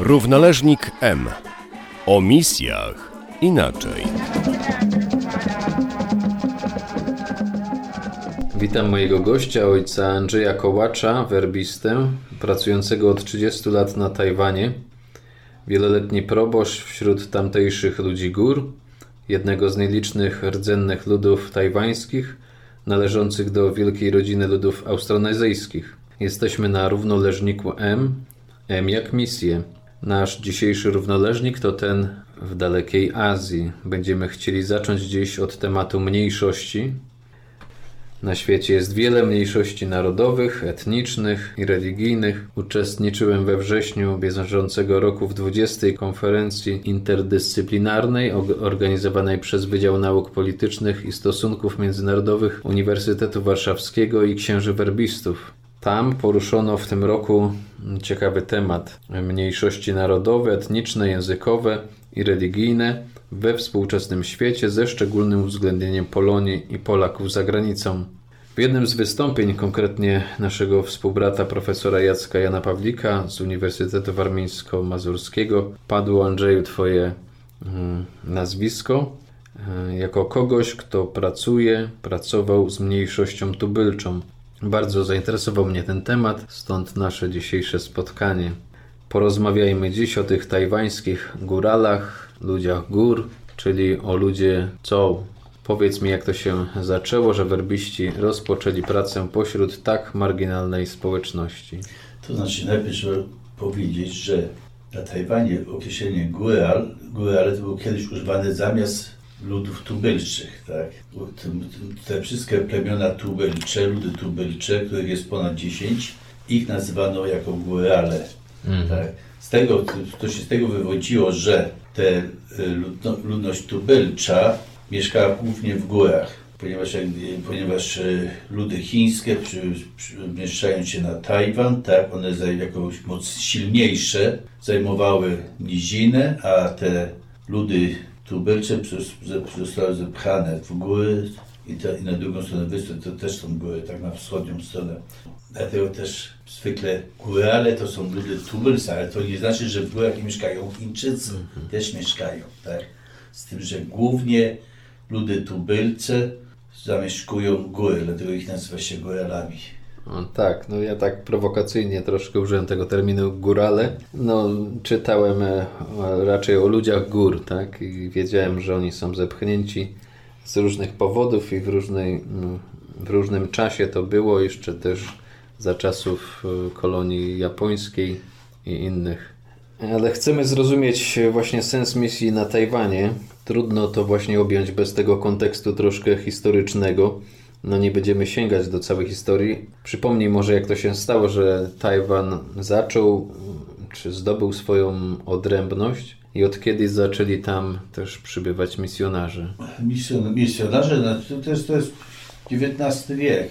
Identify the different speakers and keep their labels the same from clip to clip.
Speaker 1: Równoleżnik M. O misjach inaczej.
Speaker 2: Witam mojego gościa, ojca Andrzeja Kołacza, werbistę, pracującego od 30 lat na Tajwanie. Wieloletni proboszcz wśród tamtejszych ludzi gór, jednego z nielicznych rdzennych ludów tajwańskich, należących do wielkiej rodziny ludów austronezyjskich. Jesteśmy na równoleżniku M, M jak misję. Nasz dzisiejszy równoleżnik to ten w dalekiej Azji. Będziemy chcieli zacząć dziś od tematu mniejszości. Na świecie jest wiele mniejszości narodowych, etnicznych i religijnych. Uczestniczyłem we wrześniu bieżącego roku w 20. konferencji interdyscyplinarnej organizowanej przez Wydział Nauk Politycznych i Stosunków Międzynarodowych Uniwersytetu Warszawskiego i księży werbistów. Tam poruszono w tym roku ciekawy temat mniejszości narodowe, etniczne, językowe i religijne we współczesnym świecie ze szczególnym uwzględnieniem Polonii i Polaków za granicą. W jednym z wystąpień, konkretnie naszego współbrata profesora Jacka Jana Pawlika z Uniwersytetu Warmińsko-Mazurskiego, padło Andrzeju Twoje mm, nazwisko e, jako kogoś, kto pracuje, pracował z mniejszością tubylczą. Bardzo zainteresował mnie ten temat, stąd nasze dzisiejsze spotkanie. Porozmawiajmy dziś o tych tajwańskich góralach, ludziach gór, czyli o ludzie co. Powiedz mi, jak to się zaczęło, że werbiści rozpoczęli pracę pośród tak marginalnej społeczności.
Speaker 3: To znaczy, najpierw trzeba powiedzieć, że na Tajwanie określenie góral, górale to było kiedyś używane zamiast ludów tubylczych, tak? Te wszystkie plemiona tubylcze, ludy tubylcze, których jest ponad 10, ich nazywano jako górale. Mhm. Tak? Z tego, to się z tego wywodziło, że te y, ludno, ludność tubylcza mieszkała głównie w górach, ponieważ, ponieważ y, ludy chińskie przemieszczając się na Tajwan, tak, one jako moc silniejsze zajmowały nizinę, a te ludy tubylcze zostały zepchane w góry i, i na drugą stronę wyspy to też są góry, tak na wschodnią stronę. Dlatego też zwykle górale to są ludy tubylscy, ale to nie znaczy, że w górach nie mieszkają Chińczycy, mhm. też mieszkają, tak? Z tym, że głównie ludy tubylce zamieszkują góry, dlatego ich nazywa się góralami.
Speaker 2: No, tak, no ja tak prowokacyjnie troszkę użyłem tego terminu górale. No, czytałem e, raczej o ludziach gór, tak? I wiedziałem, że oni są zepchnięci z różnych powodów i w, różnej, no, w różnym czasie to było, jeszcze też za czasów e, kolonii japońskiej i innych. Ale chcemy zrozumieć właśnie sens misji na Tajwanie. Trudno to właśnie objąć bez tego kontekstu troszkę historycznego no nie będziemy sięgać do całej historii. Przypomnij może, jak to się stało, że Tajwan zaczął, czy zdobył swoją odrębność i od kiedy zaczęli tam też przybywać misjonarze?
Speaker 3: Misjon, misjonarze, no, to, jest, to jest XIX wiek,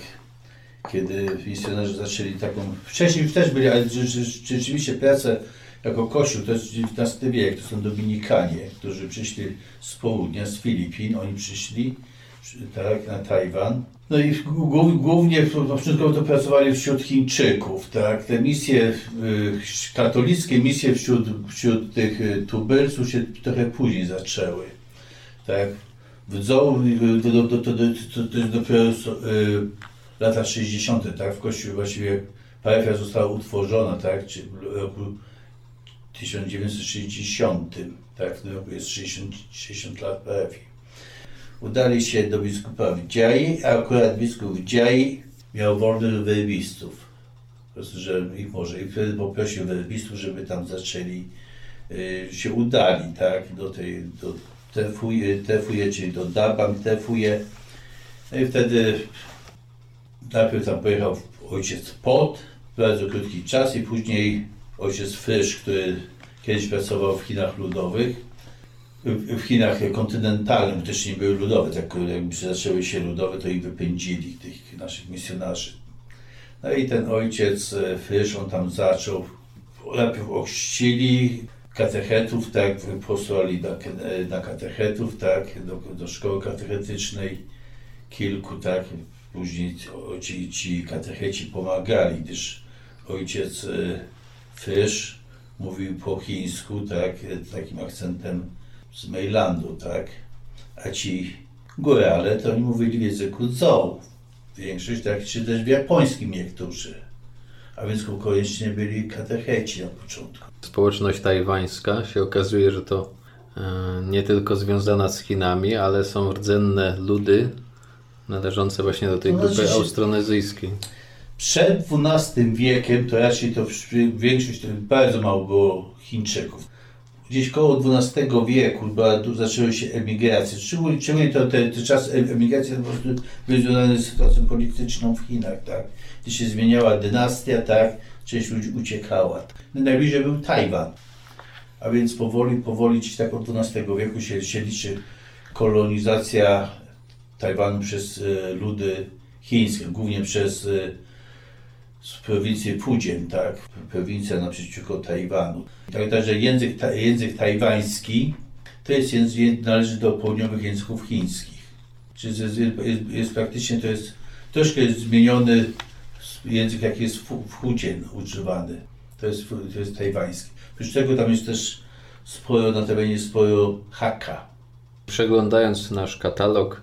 Speaker 3: kiedy misjonarze zaczęli taką... Wcześniej już też byli, ale rzeczywiście pracę jako kościół, to jest XIX wiek, to są Dominikanie, którzy przyszli z południa, z Filipin, oni przyszli tak, na Tajwan. No i głównie początkowo to pracowali wśród Chińczyków, tak. Te misje, y, katolickie misje wśród, wśród tych y, tubylców się trochę później zaczęły, tak. W Dzoł, y, to, to, to, to, jest dopiero lata 60., tak, w Kościele właściwie parafia została utworzona, tak, czy w roku 1960, tak, w tym roku jest 60, 60 lat parafii udali się do biskupa Widziai, a akurat biskup Widziai miał wolnych werbistów. Po prostu, że ich może. I wtedy poprosił werbistów, żeby tam zaczęli, y, się udali, tak, do tej, do tefuje, tefuje czyli do Dabang tefuje. No i wtedy najpierw tam pojechał ojciec Pot, bardzo krótki czas i później ojciec Frysz, który kiedyś pracował w Chinach Ludowych w Chinach kontynentalnych też nie były ludowe, tak jakby zaczęły się ludowe, to ich wypędzili, tych naszych misjonarzy. No i ten ojciec e, Frysz, on tam zaczął, najpierw ochrzcili katechetów, tak, posłali na, na katechetów, tak, do, do szkoły katechetycznej, kilku, tak, później ci, ci katecheci pomagali, gdyż ojciec e, Frysz mówił po chińsku, tak, takim akcentem z Mejlandu, tak, a ci górale to oni mówili w języku Zou. Większość, tak, czy też w japońskim niektórzy. A więc koniecznie byli katecheci na początku.
Speaker 2: Społeczność tajwańska się okazuje, że to e, nie tylko związana z Chinami, ale są rdzenne ludy należące właśnie do tej
Speaker 3: To
Speaker 2: grupy
Speaker 3: znaczy
Speaker 2: austronezyjskiej.
Speaker 3: Przed XII wiekiem to raczej to większość, to bardzo mało było Chińczyków. Gdzieś koło XII wieku była, tu zaczęły się emigracje. Szczególnie, szczególnie to, te, te czas emigracji po prostu były związane z sytuacją polityczną w Chinach, tak? Gdy się zmieniała dynastia, tak? Część ludzi uciekała. Najbliżej był Tajwan. A więc powoli, powoli gdzieś tak od XII wieku się, się liczy kolonizacja Tajwanu przez e, ludy chińskie, głównie przez e, z prowincji Fujian, tak? Prowincja naprzeciwko Tajwanu. Tak, także język, ta, język tajwański to jest język, należy do południowych języków chińskich. Czyli jest, jest, jest, praktycznie to jest troszkę jest zmieniony język, jaki jest w, w Fujian używany. To jest, to jest tajwański. Oprócz tego tam jest też sporo, na terenie sporo Hakka.
Speaker 2: Przeglądając nasz katalog,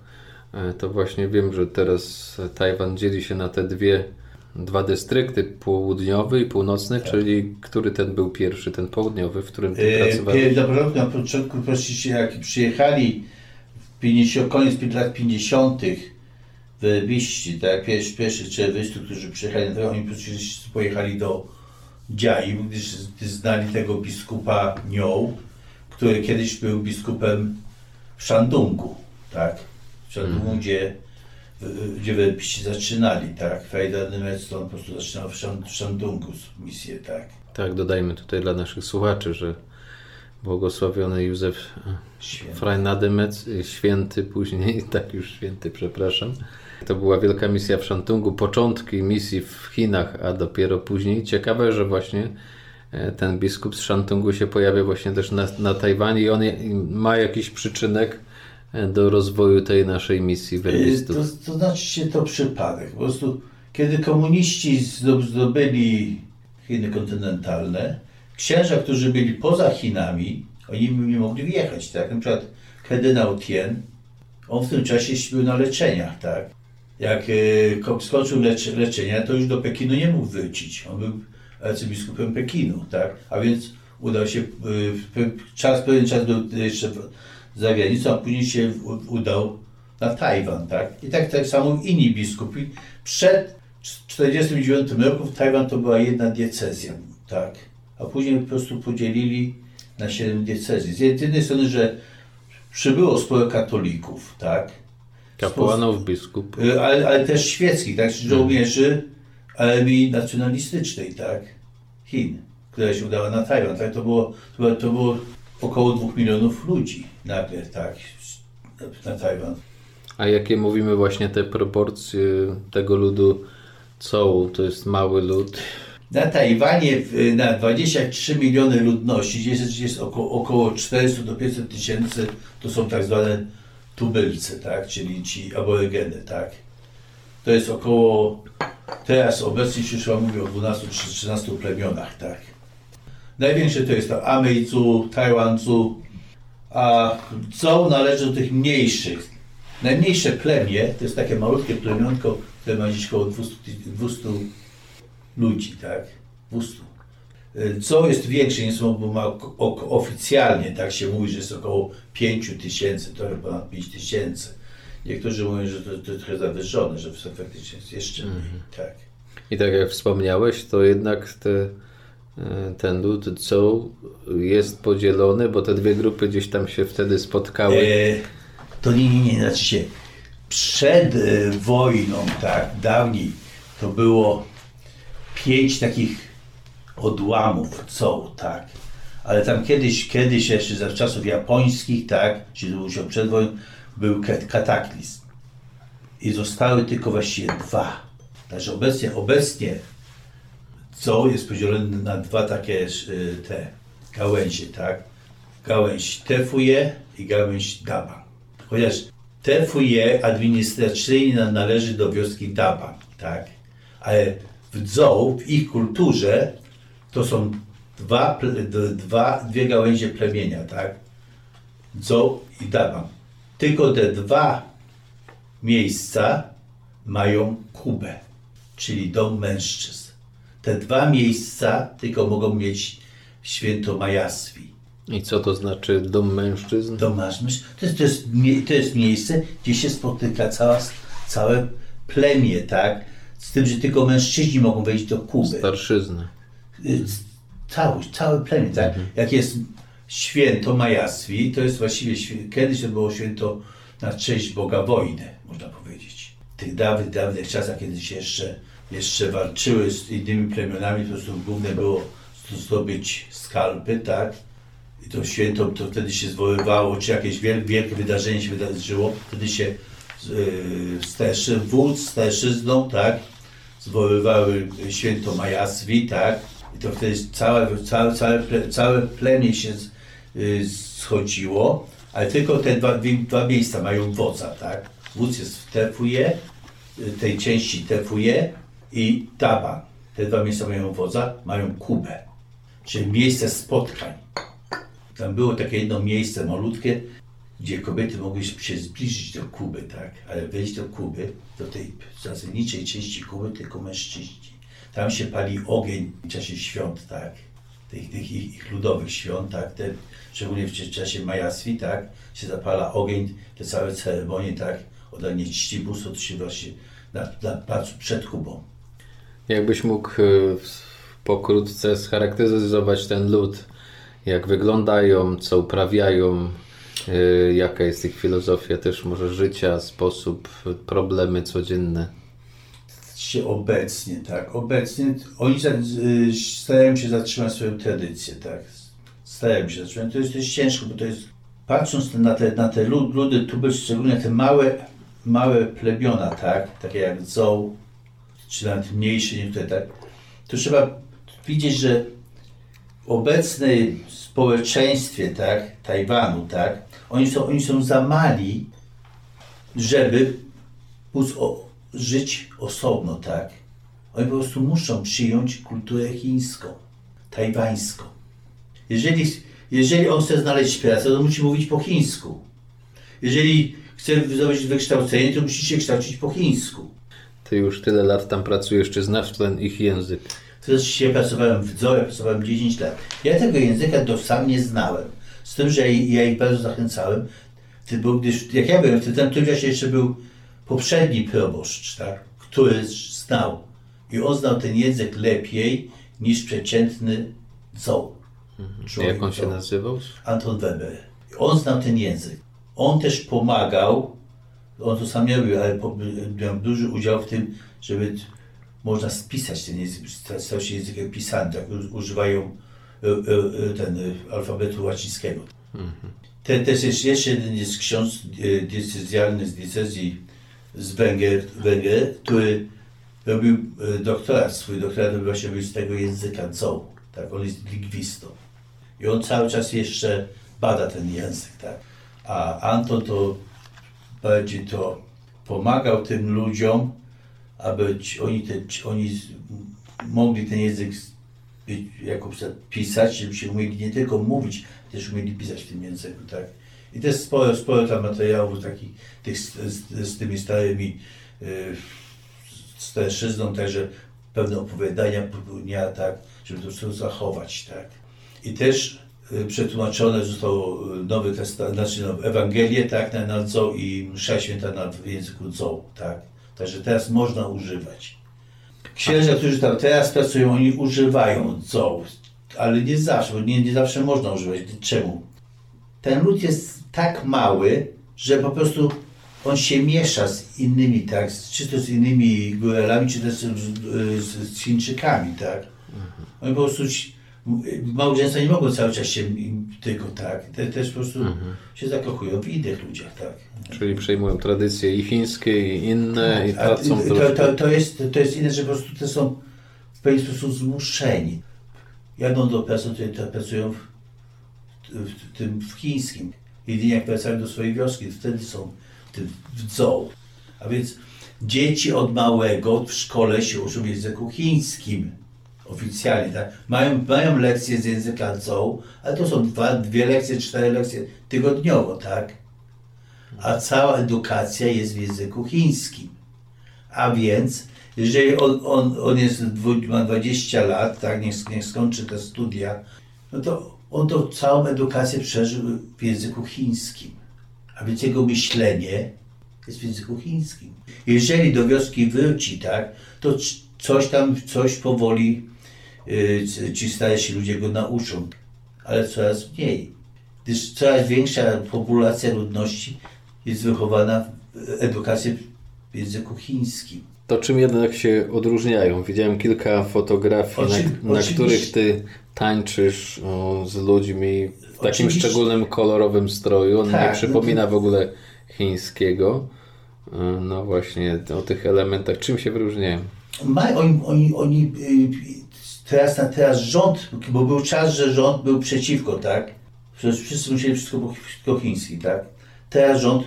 Speaker 2: e, to właśnie wiem, że teraz Tajwan dzieli się na te dwie, dwa dystrykty, południowy i północny, czyli który ten był pierwszy, ten południowy, w którym ty
Speaker 3: E,
Speaker 2: pracowałeś?
Speaker 3: Na początku, na początku prosiliście, jak przyjechali w 50, koniec lat 50. wyrbiści, tak, pierwszy, pierwszy czerwistu, którzy przyjechali, to oni pojechali do Dziai, gdyż znali tego biskupa Nioł, który kiedyś był biskupem w Szandungu, tak, w Szandungu, gdzie gdzie wyrbiści zaczynali, tak, Fejda Niemiec, to on po prostu zaczynał w Szan- w Szandungu misję, tak.
Speaker 2: Tak, dodajmy tutaj dla naszych słuchaczy, że błogosławiony Józef e,
Speaker 3: Święty.
Speaker 2: Freinademec, e, święty później, tak już święty, przepraszam. To była wielka misja w Szantungu, początki misji w Chinach, a dopiero później. Ciekawe, że właśnie e, ten biskup z Szantungu się pojawia właśnie też na, na Tajwanie i on ma jakiś przyczynek do rozwoju tej naszej misji
Speaker 3: Y,
Speaker 2: werbistów.
Speaker 3: To, to znaczy się to przypadek. Po prostu, kiedy komuniści zdo- zdobyli Chiny kontynentalne, księża, którzy byli poza Chinami, oni nie mogli wjechać, tak? Na przykład kardynał Tien, on w tym czasie był na leczeniach, tak? Jak e, ko- skończył lecz, leczenia, to już do Pekinu nie mógł wrócić. On był arcybiskupem Pekinu, tak? A więc udał się, e, czas, pewien czas był jeszcze za granicą, a później się udał na Tajwan, tak? I tak, tak samo inni biskupi. Przed 1949 roku Tajwan to była jedna diecezja, tak? A później po prostu podzielili na siedem diecezji. Z jednej strony, że przybyło sporo katolików, tak?
Speaker 2: Kapłanów, biskup.
Speaker 3: Y, ale, ale też świeckich, tak? Żołnierzy armii nacjonalistycznej, tak? Chin, która się udała na Tajwan, tak? To było, to było, to było około dwóch milionów ludzi nagle, tak? Na, Tajwan.
Speaker 2: A jakie mówimy właśnie te proporcje tego ludu Cołu, to jest mały lud.
Speaker 3: Na Tajwanie na 23 miliony ludności, gdzie jest, jest około, około 400 do 500 tysięcy, to są tak zwane tubylcy, tak? czyli ci aborygeny. Tak? To jest około, teraz obecnie się chyba mówi o 12 czy 13 plemionach. Tak? Największe to jest to Amejcu, Tajwancu, a Zhou należy do tych mniejszych. Najmniejsze plemię to jest takie malutkie plemionko, które ma gdzieś około 200, ty- 200 ludzi, tak? 200. Y, Co jest większe niż bo ma oficjalnie, tak się mówi, że jest około 5 tysięcy, trochę ponad 5 tysięcy. Niektórzy mówią, że to, to trochę zawyżone, że faktycznie jest jeszcze mniej, tak.
Speaker 2: I tak jak wspomniałeś, to jednak te, ten lud Coł jest podzielony, bo te dwie grupy gdzieś tam się wtedy spotkały.
Speaker 3: E, to nie, nie, nie, znaczy się przed e, wojną, tak, dawniej to było pięć takich odłamów, co, tak. Ale tam kiedyś, kiedyś jeszcze za czasów japońskich, tak, czyli to musiał przed wojną, był kat- kataklizm. I zostały tylko właściwie dwa. Także obecnie, obecnie co jest podzielone na dwa takie y, te gałęzie, tak? Gałęź Tefuje i gałęź Daban. Chociaż Tefuje administracyjnie należy do wioski Daban, tak? Ale w Dzou, w ich kulturze, to są dwa, dwa, dwie gałęzie plemienia, tak? Dzo i Daban. Tylko te dwa miejsca mają Kubę, czyli dom mężczyzn. Te dwa miejsca tylko mogą mieć święto Majaswi.
Speaker 2: I co to znaczy dom mężczyzn?
Speaker 3: Dom mężczyzn to jest, to, jest, to jest miejsce, gdzie się spotyka cała, całe plemię, tak? Z tym, że tylko mężczyźni mogą wejść do Kuby.
Speaker 2: Starszyzny.
Speaker 3: Y, Cały, całe plemię, tak? Jak jest święto Majaswi, to jest właściwie, świę- kiedyś to było święto na cześć Boga wojny, można powiedzieć. W tych dawnych, dawnych czasach, kiedy się jeszcze, jeszcze walczyły z innymi plemionami, po prostu główne było zdobyć skalpy, tak? I to święto, to wtedy się zwoływało, czy jakieś wielkie, wielkie wydarzenie się wydarzyło, wtedy się yy, wódz z tak? zwoływały święto Majaswi, tak? I to wtedy całe, całe, całe, całe plemię się z, y, schodziło, ale tylko te dwa, dwa miejsca mają wodza, tak? Wódz jest w Tefuje, tej części Tefuje i Taban. Te dwa miejsca mają wodza, mają Kubę, czyli miejsce spotkań. Tam było takie jedno miejsce malutkie, gdzie kobiety mogły się zbliżyć do Kuby, tak? Ale wejść do Kuby, do tej zasadniczej części Kuby, tylko mężczyźni. Tam się pali ogień w czasie świąt, tak? Tych, tych ich, ich ludowych świąt, tak? Te, szczególnie w czasie Majaswi, tak? Się zapala ogień, te całe ceremonie, tak? Oddanie czci bóstwu, to się właśnie na, na placu przed Kubą.
Speaker 2: Jakbyś mógł y, pokrótce scharakteryzować ten lud, jak wyglądają, co uprawiają, y, jaka jest ich filozofia też może życia, sposób, problemy codzienne.
Speaker 3: się obecnie, tak, obecnie oni y, starają się zatrzymać swoją tradycję, tak, starają się zatrzymać, to jest, to jest ciężko, bo to jest, patrząc na te, na te lud- ludy, tu szczególnie te małe, małe plebiona, tak, takie jak Zou, czy nawet mniejsze niektóre, tak, to trzeba widzieć, że w obecnej społeczeństwie, tak, Tajwanu, tak, oni są, oni są za mali, żeby żyć osobno, tak? Oni po prostu muszą przyjąć kulturę chińską, tajwańską. Jeżeli, jeżeli on chce znaleźć pracę, to musi mówić po chińsku. Jeżeli chce zdobyć wykształcenie, to musi się kształcić po chińsku.
Speaker 2: Ty już tyle lat tam pracujesz, czy znasz ten ich język?
Speaker 3: Wtedy ja pracowałem w Zoe, pracowałem 10 lat. Ja tego języka to sam nie znałem. Z tym, że ja ich bardzo zachęcałem, Ty- bo gdyż jak ja byłem, w tym czasie jeszcze był poprzedni proboszcz, tak, który znał. I on znał ten język lepiej niż przeciętny Zoe. Człowiek
Speaker 2: Jak on się nazywał?
Speaker 3: Anton Weber. On znał ten język. On też pomagał, on to sam nie robił, ale po- miał duży udział w tym, żeby można spisać ten język, sta- stał się językiem pisanym, tak używają e, e, e, ten alfabetu łacińskiego. Te, też jest jeszcze jeden jest ksiądz diecezjalny z diecezji z Węgier, Węgier który robił doktorat, swój doktorat robił właśnie z tego języka Zou, tak, on jest lingwistą. I on cały czas jeszcze bada ten język, tak. A Anton to bardziej to pomagał tym ludziom, aby oni, te, oni mogli ten język jako pisać, żeby się umieli nie tylko mówić, też umieli pisać w tym języku, tak. I też sporo, sporo tam materiałów takich, tych z, z, tymi starymi y, starszyzną, także pewne opowiadania popełnia, tak, żeby to wszystko zachować, tak. I też przetłumaczone zostało y, Nowy Testament, znaczy no, Ewangelię, tak, na, na Dzo i msza święta na, w języku Dzo, tak. Także teraz można używać. Księża, którzy tam teraz pracują, oni używają Dzo, ale nie zawsze, bo nie, nie zawsze można używać. Czemu? Ten lud jest tak mały, że po prostu on się miesza z innymi, tak, czy to z innymi góralami, czy też z, z, z Chińczykami, tak. Oni po prostu małżeństwa nie mogą cały czas się tylko tak, te, też po prostu się zakochują w innych ludziach, tak.
Speaker 2: Czyli przejmują tradycje i chińskie, i inne, i
Speaker 3: A,
Speaker 2: tracą
Speaker 3: to,
Speaker 2: troszkę.
Speaker 3: to, to, jest, to jest inne, że po prostu te są w pewien sposób zmuszeni. Jadą do pracy, to, to pracują w, w, w tym w chińskim. Jedynie jak wracają do swojej wioski, wtedy są w tym w. A więc dzieci od małego w szkole się uczą w języku chińskim. Oficjalnie, tak? Mają, mają lekcje z języka ZOO, ale to są dwa, dwie lekcje, cztery lekcje tygodniowo, tak? A cała edukacja jest w języku chińskim. A więc, jeżeli on, on, on jest, ma 20 lat, tak, niech, niech skończy te studia, no to on to całą edukację przeżył w języku chińskim. A więc jego myślenie jest w języku chińskim. Jeżeli do wioski wróci, tak, to coś tam, coś powoli ci starsi ludzie go nauczą, ale coraz mniej. Gdyż coraz większa populacja ludności jest wychowana w edukacji w języku chińskim.
Speaker 2: To czym jednak się odróżniają? Widziałem kilka fotografii,
Speaker 3: Oczy-
Speaker 2: na, na których ty tańczysz o, z ludźmi w takim
Speaker 3: Oczywiście.
Speaker 2: szczególnym kolorowym stroju. On nie
Speaker 3: Tak, no
Speaker 2: przypomina w ogóle chińskiego. E, No właśnie, o tych elementach. Czym się wyróżniają?
Speaker 3: Ma, oni, oni, oni y, teraz, na teraz rząd, bo był czas, że rząd był przeciwko, tak? Przecież wszyscy musieli wszystko po, chiński, tak? Teraz rząd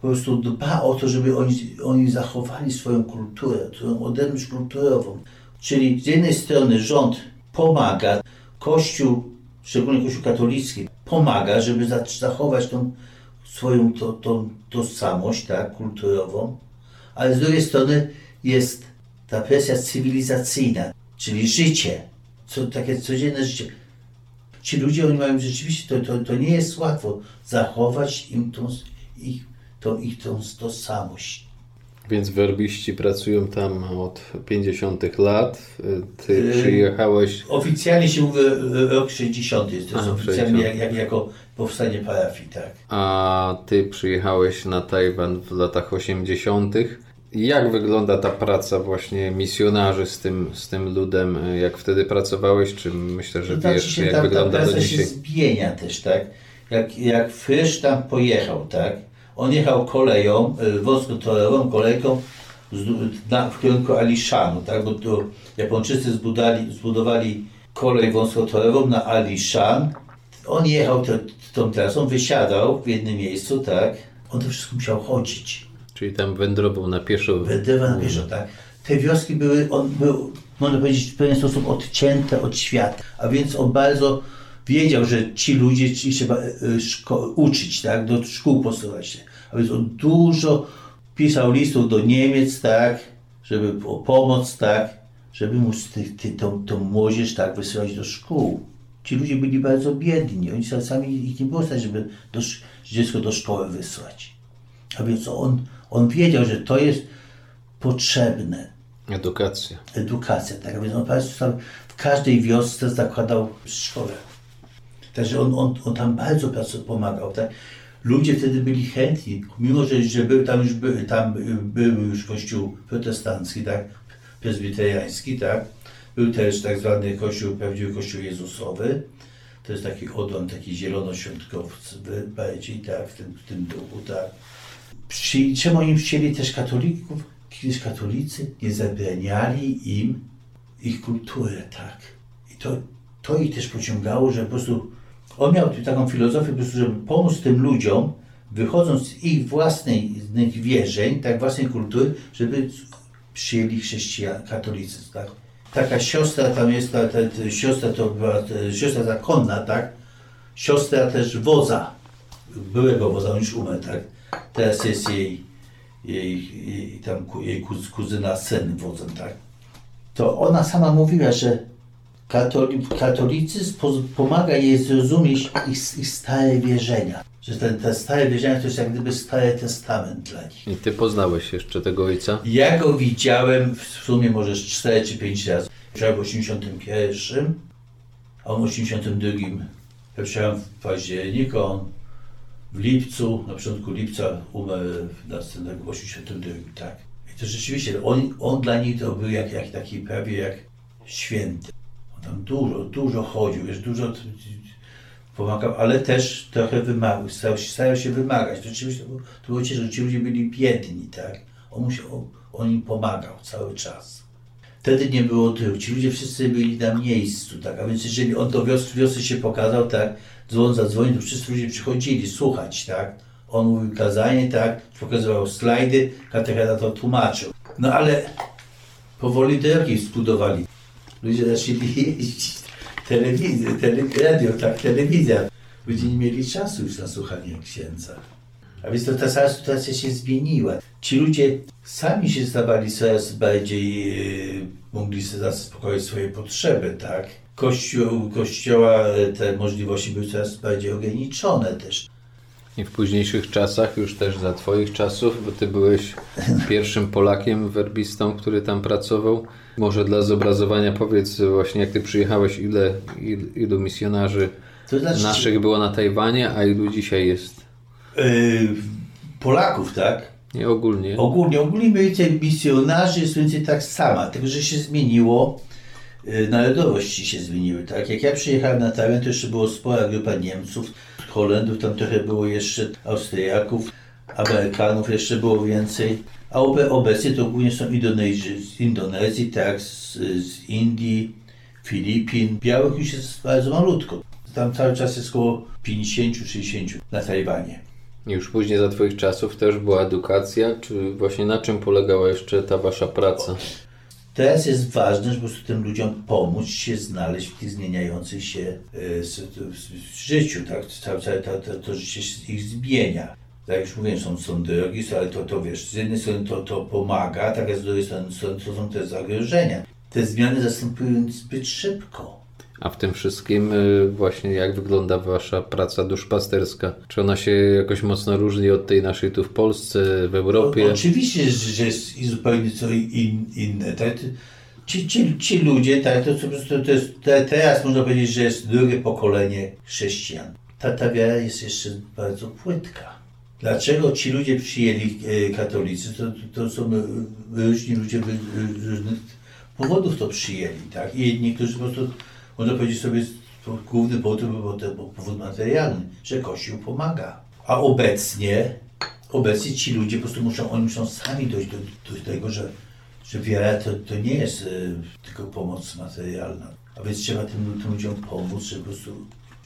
Speaker 3: po prostu dba o to, żeby oni, oni zachowali swoją kulturę, swoją odrębność kulturową. Czyli z jednej strony rząd pomaga, Kościół, szczególnie Kościół katolicki, pomaga, żeby za- zachować tą swoją to, to, tożsamość tak, kulturową, ale z drugiej strony jest ta presja cywilizacyjna, czyli życie, co, takie codzienne życie. Ci ludzie, oni mają rzeczywiście, to, to, to nie jest łatwo zachować im tą, ich, tą, ich tą tożsamość.
Speaker 2: Więc werbiści pracują tam od 50 lat. E, Ty
Speaker 3: Yy,
Speaker 2: przyjechałeś.
Speaker 3: Oficjalnie się mówi e, rok 60, jest to jest oficjalnie
Speaker 2: 60.
Speaker 3: jak, jak, jako powstanie parafii, tak.
Speaker 2: A ty przyjechałeś na Tajwan w latach 80. Jak wygląda ta praca właśnie misjonarzy z tym, z tym ludem? Jak wtedy pracowałeś? Czy myślę, że
Speaker 3: znaczy
Speaker 2: wiesz, jak
Speaker 3: ta, ta
Speaker 2: wygląda do
Speaker 3: praca się
Speaker 2: dzisiaj?
Speaker 3: zmienia też, tak? Jak, jak Frysz tam pojechał, tak? On jechał koleją, y, wąskotorową kolejką z, na, w kierunku Aliszanu, tak? Bo to Japończycy zbudali, zbudowali kolej wąskotorową na Alishan. On jechał te, tą trasą, wysiadał w jednym miejscu, tak? On to wszystko musiał chodzić.
Speaker 2: Czyli tam wędrował na pieszo.
Speaker 3: Wędrowa na pieszo, tak. Te wioski były, on był, można powiedzieć, w pewien sposób odcięte od świata, a więc on bardzo wiedział, że ci ludzie ci trzeba e, szko- uczyć, tak, do szkół posyłać się. A więc on dużo pisał listów do Niemiec, tak, żeby o pomoc, tak, żeby móc tych, ty, tą, tą młodzież, tak, wysyłać do szkół. Ci ludzie byli bardzo biedni, oni sami ich nie było stać, żeby do, dziecko do szkoły wysłać. A więc on, on wiedział, że to jest potrzebne.
Speaker 2: Edukacja.
Speaker 3: Edukacja, tak? Więc on w każdej wiosce zakładał szkołę. Także on, on, on tam bardzo pomagał. Tak? Ludzie wtedy byli chętni, mimo że, że był, tam już był, tam był już kościół protestancki, tak? prezbiteriański, tak? Był też tak zwany kościół, prawdziwy kościół Jezusowy. To jest taki odłam, taki zielonoświątkowy bardziej, tak? W tym, w tym duchu, tak? Przy, czemu oni chcieli też katolików? Kiedyś katolicy nie zabraniali im ich kulturę, tak. I to, to ich też pociągało, że po prostu on miał taką filozofię, po prostu, żeby pomóc tym ludziom, wychodząc z ich ich wierzeń, tak, własnej kultury, żeby przyjęli chrześcijan, katolicyzm, tak. Taka siostra tam jest, ta, ta, ta siostra to była ta, siostra zakonna, tak. Siostra też wodza, byłego wodza, on już umarł, tak. Teraz jest jej, jej, jej, tam, jej kuz- kuzyna syn wodzem, tak. To ona sama mówiła, że katoli, katolicyzm po, pomaga jej zrozumieć ich, ich stare wierzenia. Że te, te stare wierzenia to jest jak gdyby stary testament dla nich.
Speaker 2: I ty poznałeś jeszcze tego ojca?
Speaker 3: Ja go widziałem w sumie może z 4 czy 5 razy. Przyjechałem w 81, a on w 82. Ja przyjechałem w październiku, on w lipcu, na początku lipca umarł w następnego w 82, tak. I to rzeczywiście, on, on dla nich to był jak, jak taki prawie jak święty. On tam dużo, dużo chodził, wiesz, dużo pomagał, ale też trochę wymagał, starał się, starał się wymagać. Rzeczywiście to to było ciężko, ci ludzie byli biedni, tak. On, musiał, on im pomagał cały czas. Wtedy nie było tyłu. Ci ludzie wszyscy byli na miejscu, tak? A więc jeżeli on do wiosny, wiosny się pokazał, tak? Dzwon zadzwonił, to wszyscy ludzie przychodzili słuchać, tak? On mówił kazanie, tak? Pokazywał slajdy, katecheta to tłumaczył. No ale powoli drogi zbudowali. ludzie zaczęli jeździć. Telewizja, tele, radio, tak, telewizja. Ludzie nie mieli czasu już na słuchanie księdza. A więc to ta cała sytuacja się zmieniła. Ci ludzie sami się stawali coraz bardziej, yy, mogli sobie zaspokoić swoje potrzeby, tak? Kościół, kościoła e, te możliwości były coraz bardziej ograniczone też.
Speaker 2: I w późniejszych czasach, już też za Twoich czasów, bo Ty byłeś pierwszym Polakiem werbistą, który tam pracował. Może dla zobrazowania powiedz właśnie, jak Ty przyjechałeś, ile, il, ilu misjonarzy
Speaker 3: To znaczy-
Speaker 2: naszych było na Tajwanie, a ilu dzisiaj jest?
Speaker 3: Yy, Polaków, tak?
Speaker 2: Nie ogólnie.
Speaker 3: Ogólnie, ogólnie mniej więcej misjonarzy jest mniej więcej tak sama, tylko że się zmieniło, narodowości się zmieniły, tak? Jak ja przyjechałem na Tajwan, to jeszcze było spora grupa Niemców, Holendów, tam trochę było jeszcze Austriaków, Amerykanów jeszcze było więcej, a obe, obecnie to głównie są Indonezji, z Indonezji, tak, z, z Indii, Filipin, białych już jest bardzo malutko. Tam cały czas jest około 50-60 na Tajwanie.
Speaker 2: Już później za Twoich czasów też była edukacja, czy właśnie na czym polegała jeszcze ta Wasza praca?
Speaker 3: Teraz jest ważne, żeby tym ludziom pomóc się znaleźć w tych zmieniających się e, życiu, tak? Całe, całe to, to, to życie się ich zmienia. Tak jak już mówiłem, są, są drogi, ale to, to wiesz, z jednej strony to, to pomaga, tak z drugiej strony to są te zagrożenia. Te zmiany zastępują zbyt szybko.
Speaker 2: A w tym wszystkim y, właśnie jak wygląda Wasza praca duszpasterska? Czy ona się jakoś mocno różni od tej naszej tu w Polsce, w Europie?
Speaker 3: O, oczywiście, że, jest i zupełnie co in, inne. Tak? Ci, ci, ci ludzie, tak, to, to, to jest, te, teraz można powiedzieć, że jest drugie pokolenie chrześcijan. Ta, ta wiara jest jeszcze bardzo płytka. Dlaczego ci ludzie przyjęli e, katolicy? To, to, są e, różni ludzie wy- różnych powodów to przyjęli. Tak? I niektórzy po prostu, można powiedzieć sobie, główny powód był powód materialny, że Kościół pomaga. A obecnie obecnie ci ludzie po prostu muszą, oni muszą sami dojść do, do tego, że, że wiara to, to nie jest e, tylko pomoc materialna. A więc trzeba tym, tym ludziom pomóc, żeby po prostu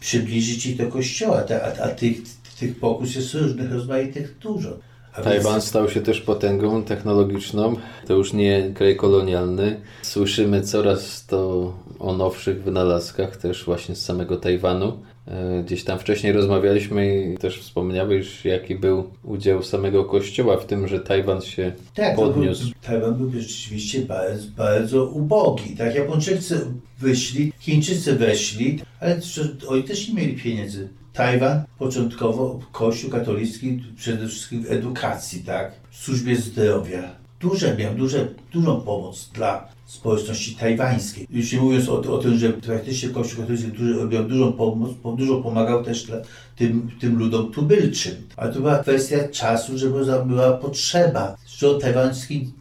Speaker 3: przybliżyć ich do kościoła. A, a tych, tych pokus jest różnych, rozmaitych dużo. A
Speaker 2: Tajwan
Speaker 3: więc-
Speaker 2: stał się też potęgą technologiczną. To już nie kraj kolonialny. Słyszymy coraz to o nowszych wynalazkach też właśnie z samego Tajwanu. E, Gdzieś tam wcześniej rozmawialiśmy i też wspomniałeś, jaki był udział samego kościoła w tym, że Tajwan się
Speaker 3: Tak,
Speaker 2: podniósł.
Speaker 3: Był, Tajwan był rzeczywiście bardzo, bardzo ubogi. Tak, Japończycy wyszli, Chińczycy weszli, ale oni też nie mieli pieniędzy. Tajwan początkowo Kościół katolicki przede wszystkim w edukacji, tak, w służbie zdrowia. Duże miał, duże, dużą pomoc dla społeczności tajwańskiej. Już nie mówiąc o, o tym, że praktycznie Kościół katolicki miał dużą pomoc, po- dużo pomagał też dla tym, tym ludom tubylczym. Ale to była kwestia czasu, za- była potrzeba. Rząd tajwański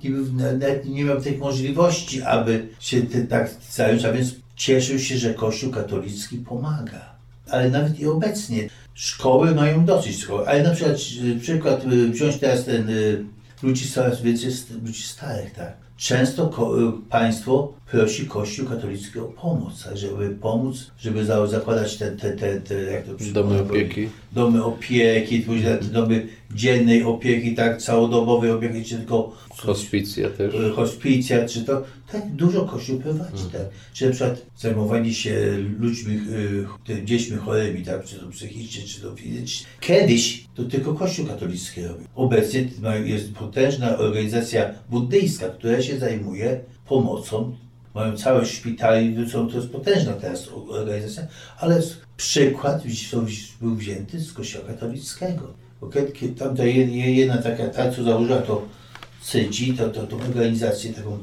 Speaker 3: nawet nie miał tych możliwości, aby się ty, tak zająć, a więc cieszył się, że Kościół katolicki pomaga. Ale nawet i obecnie szkoły mają dosyć szkoły. Ale na przykład, y, przykład y, wziąć teraz ten y, ludzi coraz więcej ludzi starych, tak. Często y, państwo prosi Kościół katolicki o pomoc, tak, żeby pomóc, żeby za- zakładać te, te, te, te jak to
Speaker 2: Domy opieki.
Speaker 3: domy opieki, później domy dziennej opieki, tak, całodobowej opieki, czy tylko
Speaker 2: Hospicja też.
Speaker 3: e, hospicja, czy to tak dużo Kościół prowadzi, tak. Czy na przykład zajmowanie się ludźmi, te dziećmi chorymi, tak, czy to psychicznie, czy to fizycznie. Kiedyś to tylko Kościół katolicki robił. Obecnie jest potężna organizacja buddyjska, która się zajmuje pomocą. Mają całe szpitale, to to jest potężna teraz organizacja, ale z- przykład był wzięty z Kościoła katolickiego. Bo kiedy, tam ta jed- jedna taka, ta co założyła to Sydzi, to, to, tą organizację taką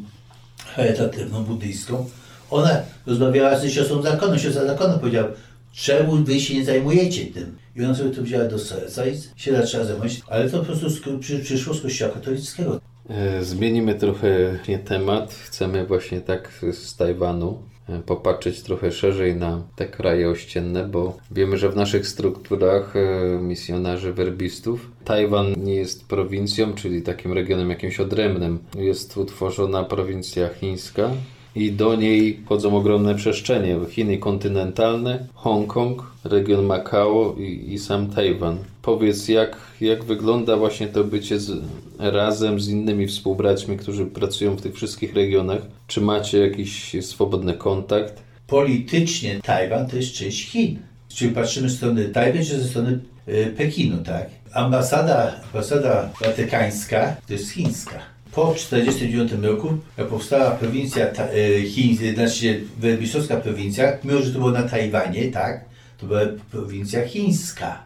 Speaker 3: charytatywną, buddyjską, ona rozmawiała ze siostrą zakonu. Siostra zakonu powiedziała, czemu wy się nie zajmujecie tym? I ona sobie to wzięła do serca i się zaczęła zajmować, ale to po prostu przyszło z kościoła katolickiego.
Speaker 2: E, Zmienimy trochę temat. Chcemy właśnie tak z Tajwanu e, popatrzeć trochę szerzej na te kraje ościenne, bo wiemy, że w naszych strukturach e, misjonarzy werbistów Tajwan nie jest prowincją, czyli takim regionem jakimś odrębnym. Jest utworzona prowincja chińska, i do niej wchodzą ogromne przestrzenie. Chiny kontynentalne, Hongkong, region Makao i, i sam Tajwan. Powiedz, jak, jak wygląda właśnie to bycie z, razem z innymi współbraćmi, którzy pracują w tych wszystkich regionach? Czy macie jakiś swobodny kontakt?
Speaker 3: Politycznie Tajwan to jest część Chin. Czyli patrzymy z strony Tajwan, czy ze strony y, Pekinu, tak? Ambasada, ambasada watykańska to jest chińska. Po 1949 roku, powstała prowincja y, chińska, znaczy werbistowska prowincja, mimo że to było na Tajwanie, tak, to była prowincja chińska.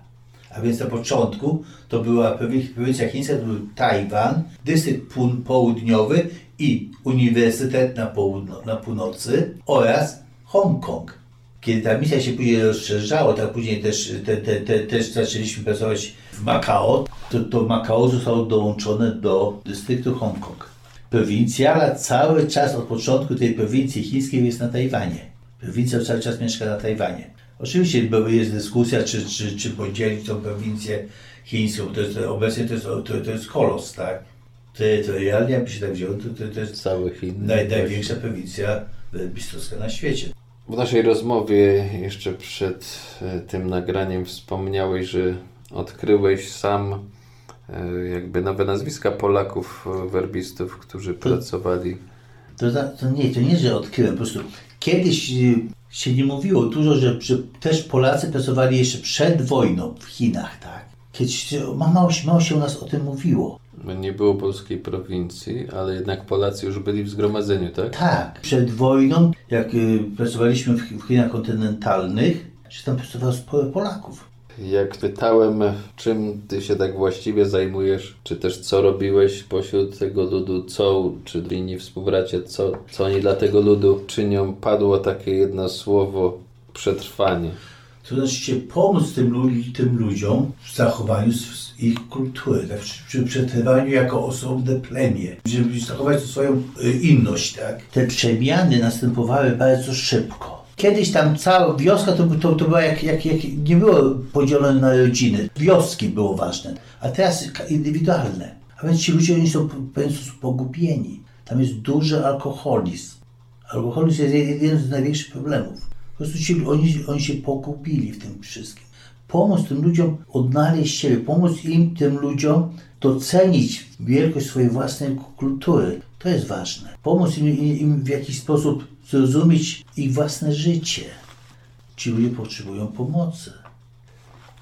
Speaker 3: A więc na początku to była prowi- prowincja chińska, to był Tajwan, dystrykt południowy i uniwersytet na, na północy oraz Hongkong. Kiedy ta misja się później rozszerzała, tak później też, te, te, te, też zaczęliśmy pracować w Makao, to, to Makao zostało dołączone do dystryktu Hongkong. Prowincja, ale cały czas od początku tej prowincji chińskiej jest na Tajwanie. Prowincja cały czas mieszka na Tajwanie. Oczywiście jest dyskusja, czy, czy, czy podzielić tą prowincję chińską. To jest, obecnie to jest, to, to jest kolos, tak? Terytorialnie, jakby się tak wzięło, to, to, to jest
Speaker 2: Cały
Speaker 3: naj, największa prowincja bistowska na świecie.
Speaker 2: W naszej rozmowie jeszcze przed e, tym nagraniem wspomniałeś, że odkryłeś sam e, jakby nowe nazwiska Polaków, e, werbistów, którzy pracowali.
Speaker 3: To, to nie, to nie, że odkryłem, po prostu kiedyś się nie mówiło dużo, że, że też Polacy pracowali jeszcze przed wojną w Chinach, tak? Kiedyś się- ma- mało, się- mało się u nas o tym mówiło.
Speaker 2: Nie było polskiej prowincji, ale jednak Polacy już byli w zgromadzeniu, tak?
Speaker 3: Tak, przed wojną, jak y, pracowaliśmy w, w Chinach kontynentalnych, że tam pracowało sporo Polaków.
Speaker 2: Jak pytałem, czym ty się tak właściwie zajmujesz, czy też co robiłeś pośród tego ludu, co, czy inni współbracia, co, co oni dla tego ludu czynią, padło takie jedno słowo przetrwanie.
Speaker 3: To znaczy się pomóc tym, lu- tym ludziom w zachowaniu ich kultury, tak? przy, przetrwaniu jako osobne plemię, żeby zachować swoją y, inność. Tak? Te przemiany następowały bardzo szybko. Kiedyś tam cała wioska to, to, to była jak, jak, jak nie było podzielone na rodziny. Wioski było ważne, a teraz indywidualne. A więc ci ludzie oni są w pewien pogubieni. Tam jest duży alkoholizm. Alkoholizm jest jeden z największych problemów. Po prostu ci, oni, oni się pogubili w tym wszystkim. Pomóc tym ludziom odnaleźć siebie, pomóc im, tym ludziom, docenić wielkość swojej własnej kultury. To jest ważne. Pomóc im, im w jakiś sposób zrozumieć ich własne życie. Ci ludzie potrzebują pomocy.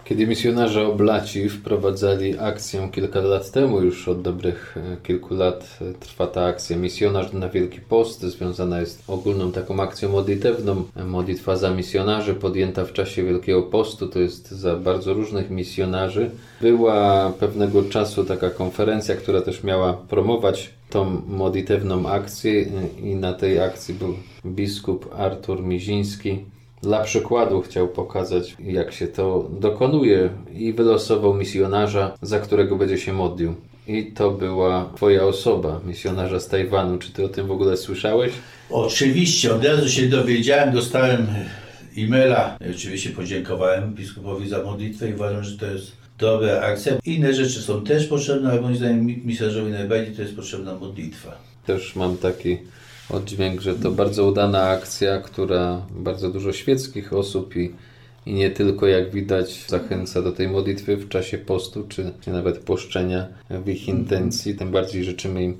Speaker 2: Kiedy misjonarze oblaci wprowadzali akcję kilka lat temu, już od dobrych e, kilku lat e, trwa ta akcja Misjonarz na Wielki Post, związana jest ogólną taką akcją modlitewną. Modlitwa za misjonarzy podjęta w czasie Wielkiego Postu, to jest za bardzo różnych misjonarzy. Była pewnego czasu taka konferencja, która też miała promować tą modlitewną akcję e, i na tej akcji był biskup Artur Miziński. Dla przykładu chciał pokazać, jak się to dokonuje i wylosował misjonarza, za którego będzie się modlił. I to była Twoja osoba, misjonarza z Tajwanu. Czy Ty o tym w ogóle słyszałeś?
Speaker 3: Oczywiście, od razu się dowiedziałem, dostałem e-maila. I Oczywiście podziękowałem biskupowi za modlitwę i uważam, że to jest dobra akcja. Inne rzeczy są też potrzebne, ale moim zdaniem mi- misarzowi najbardziej to jest potrzebna modlitwa.
Speaker 2: Też mam taki oddźwięk, że to bardzo udana akcja, która bardzo dużo świeckich osób i, i nie tylko, jak widać, zachęca do tej modlitwy w czasie postu, czy, czy nawet poszczenia w ich intencji. Tym bardziej życzymy im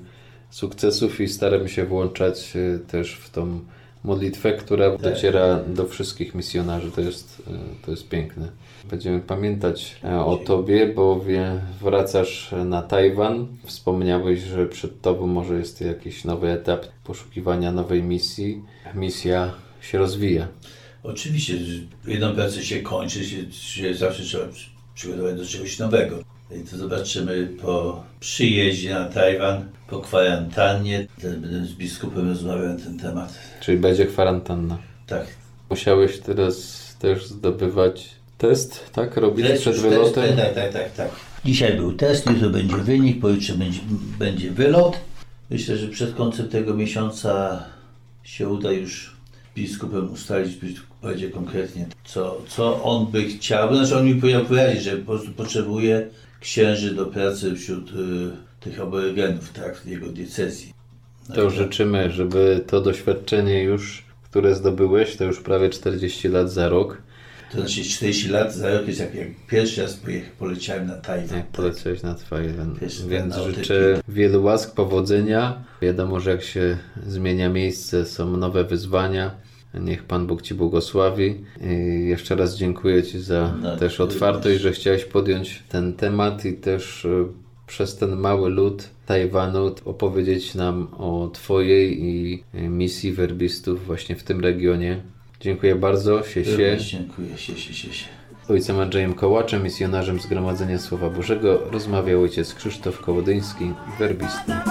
Speaker 2: sukcesów i staramy się włączać e, też w tą modlitwę, która dociera do wszystkich misjonarzy. To jest, e, to jest piękne. Będziemy pamiętać e, o Tobie, bowiem wracasz na Tajwan. Wspomniałeś, że przed Tobą może jest jakiś nowy etap poszukiwania nowej misji. Misja się rozwija.
Speaker 3: Oczywiście, jedną pracę się kończy, się, się zawsze trzeba przy- przygotować do czegoś nowego. I to zobaczymy po przyjeździe na Tajwan, po kwarantannie. Będę z biskupem rozmawiał na ten temat.
Speaker 2: Czyli będzie kwarantanna.
Speaker 3: Tak.
Speaker 2: Musiałeś teraz też zdobywać test, tak? Robić
Speaker 3: Test,
Speaker 2: przed
Speaker 3: test,
Speaker 2: wylotem?
Speaker 3: Tak, tak, tak, tak. Dzisiaj był test, jutro będzie wynik, pojutrze będzie, będzie wylot. Myślę, że przed końcem tego miesiąca się uda już biskupem ustalić bardziej konkretnie, co, co on by chciał. Znaczy on mi powiedział że po prostu potrzebuje księży do pracy wśród y, tych aborygenów, tak, w jego diecezji.
Speaker 2: To życzymy, żeby to doświadczenie już, które zdobyłeś, to już prawie 40 lat za rok,
Speaker 3: To znaczy 40 lat za rok jest jak, jak pierwszy raz poleciałem na Tajwan.
Speaker 2: jak poleciałeś na Tajwan. Więc życzę wielu łask, powodzenia. Wiadomo, że jak się zmienia miejsce, są nowe wyzwania. Niech Pan Bóg Ci błogosławi. I jeszcze raz dziękuję Ci za
Speaker 3: No,
Speaker 2: też otwartość, że chciałeś podjąć ten temat i też e, przez ten mały lud Tajwanu opowiedzieć nam o Twojej i e, misji werbistów właśnie w tym regionie. Dziękuję bardzo. Sie, się.
Speaker 3: Dziękuję, się, się, się, się.
Speaker 2: Ojcem Andrzejem Kołaczem, misjonarzem Zgromadzenia Słowa Bożego, rozmawiał ojciec Krzysztof Kołodyński, werbista.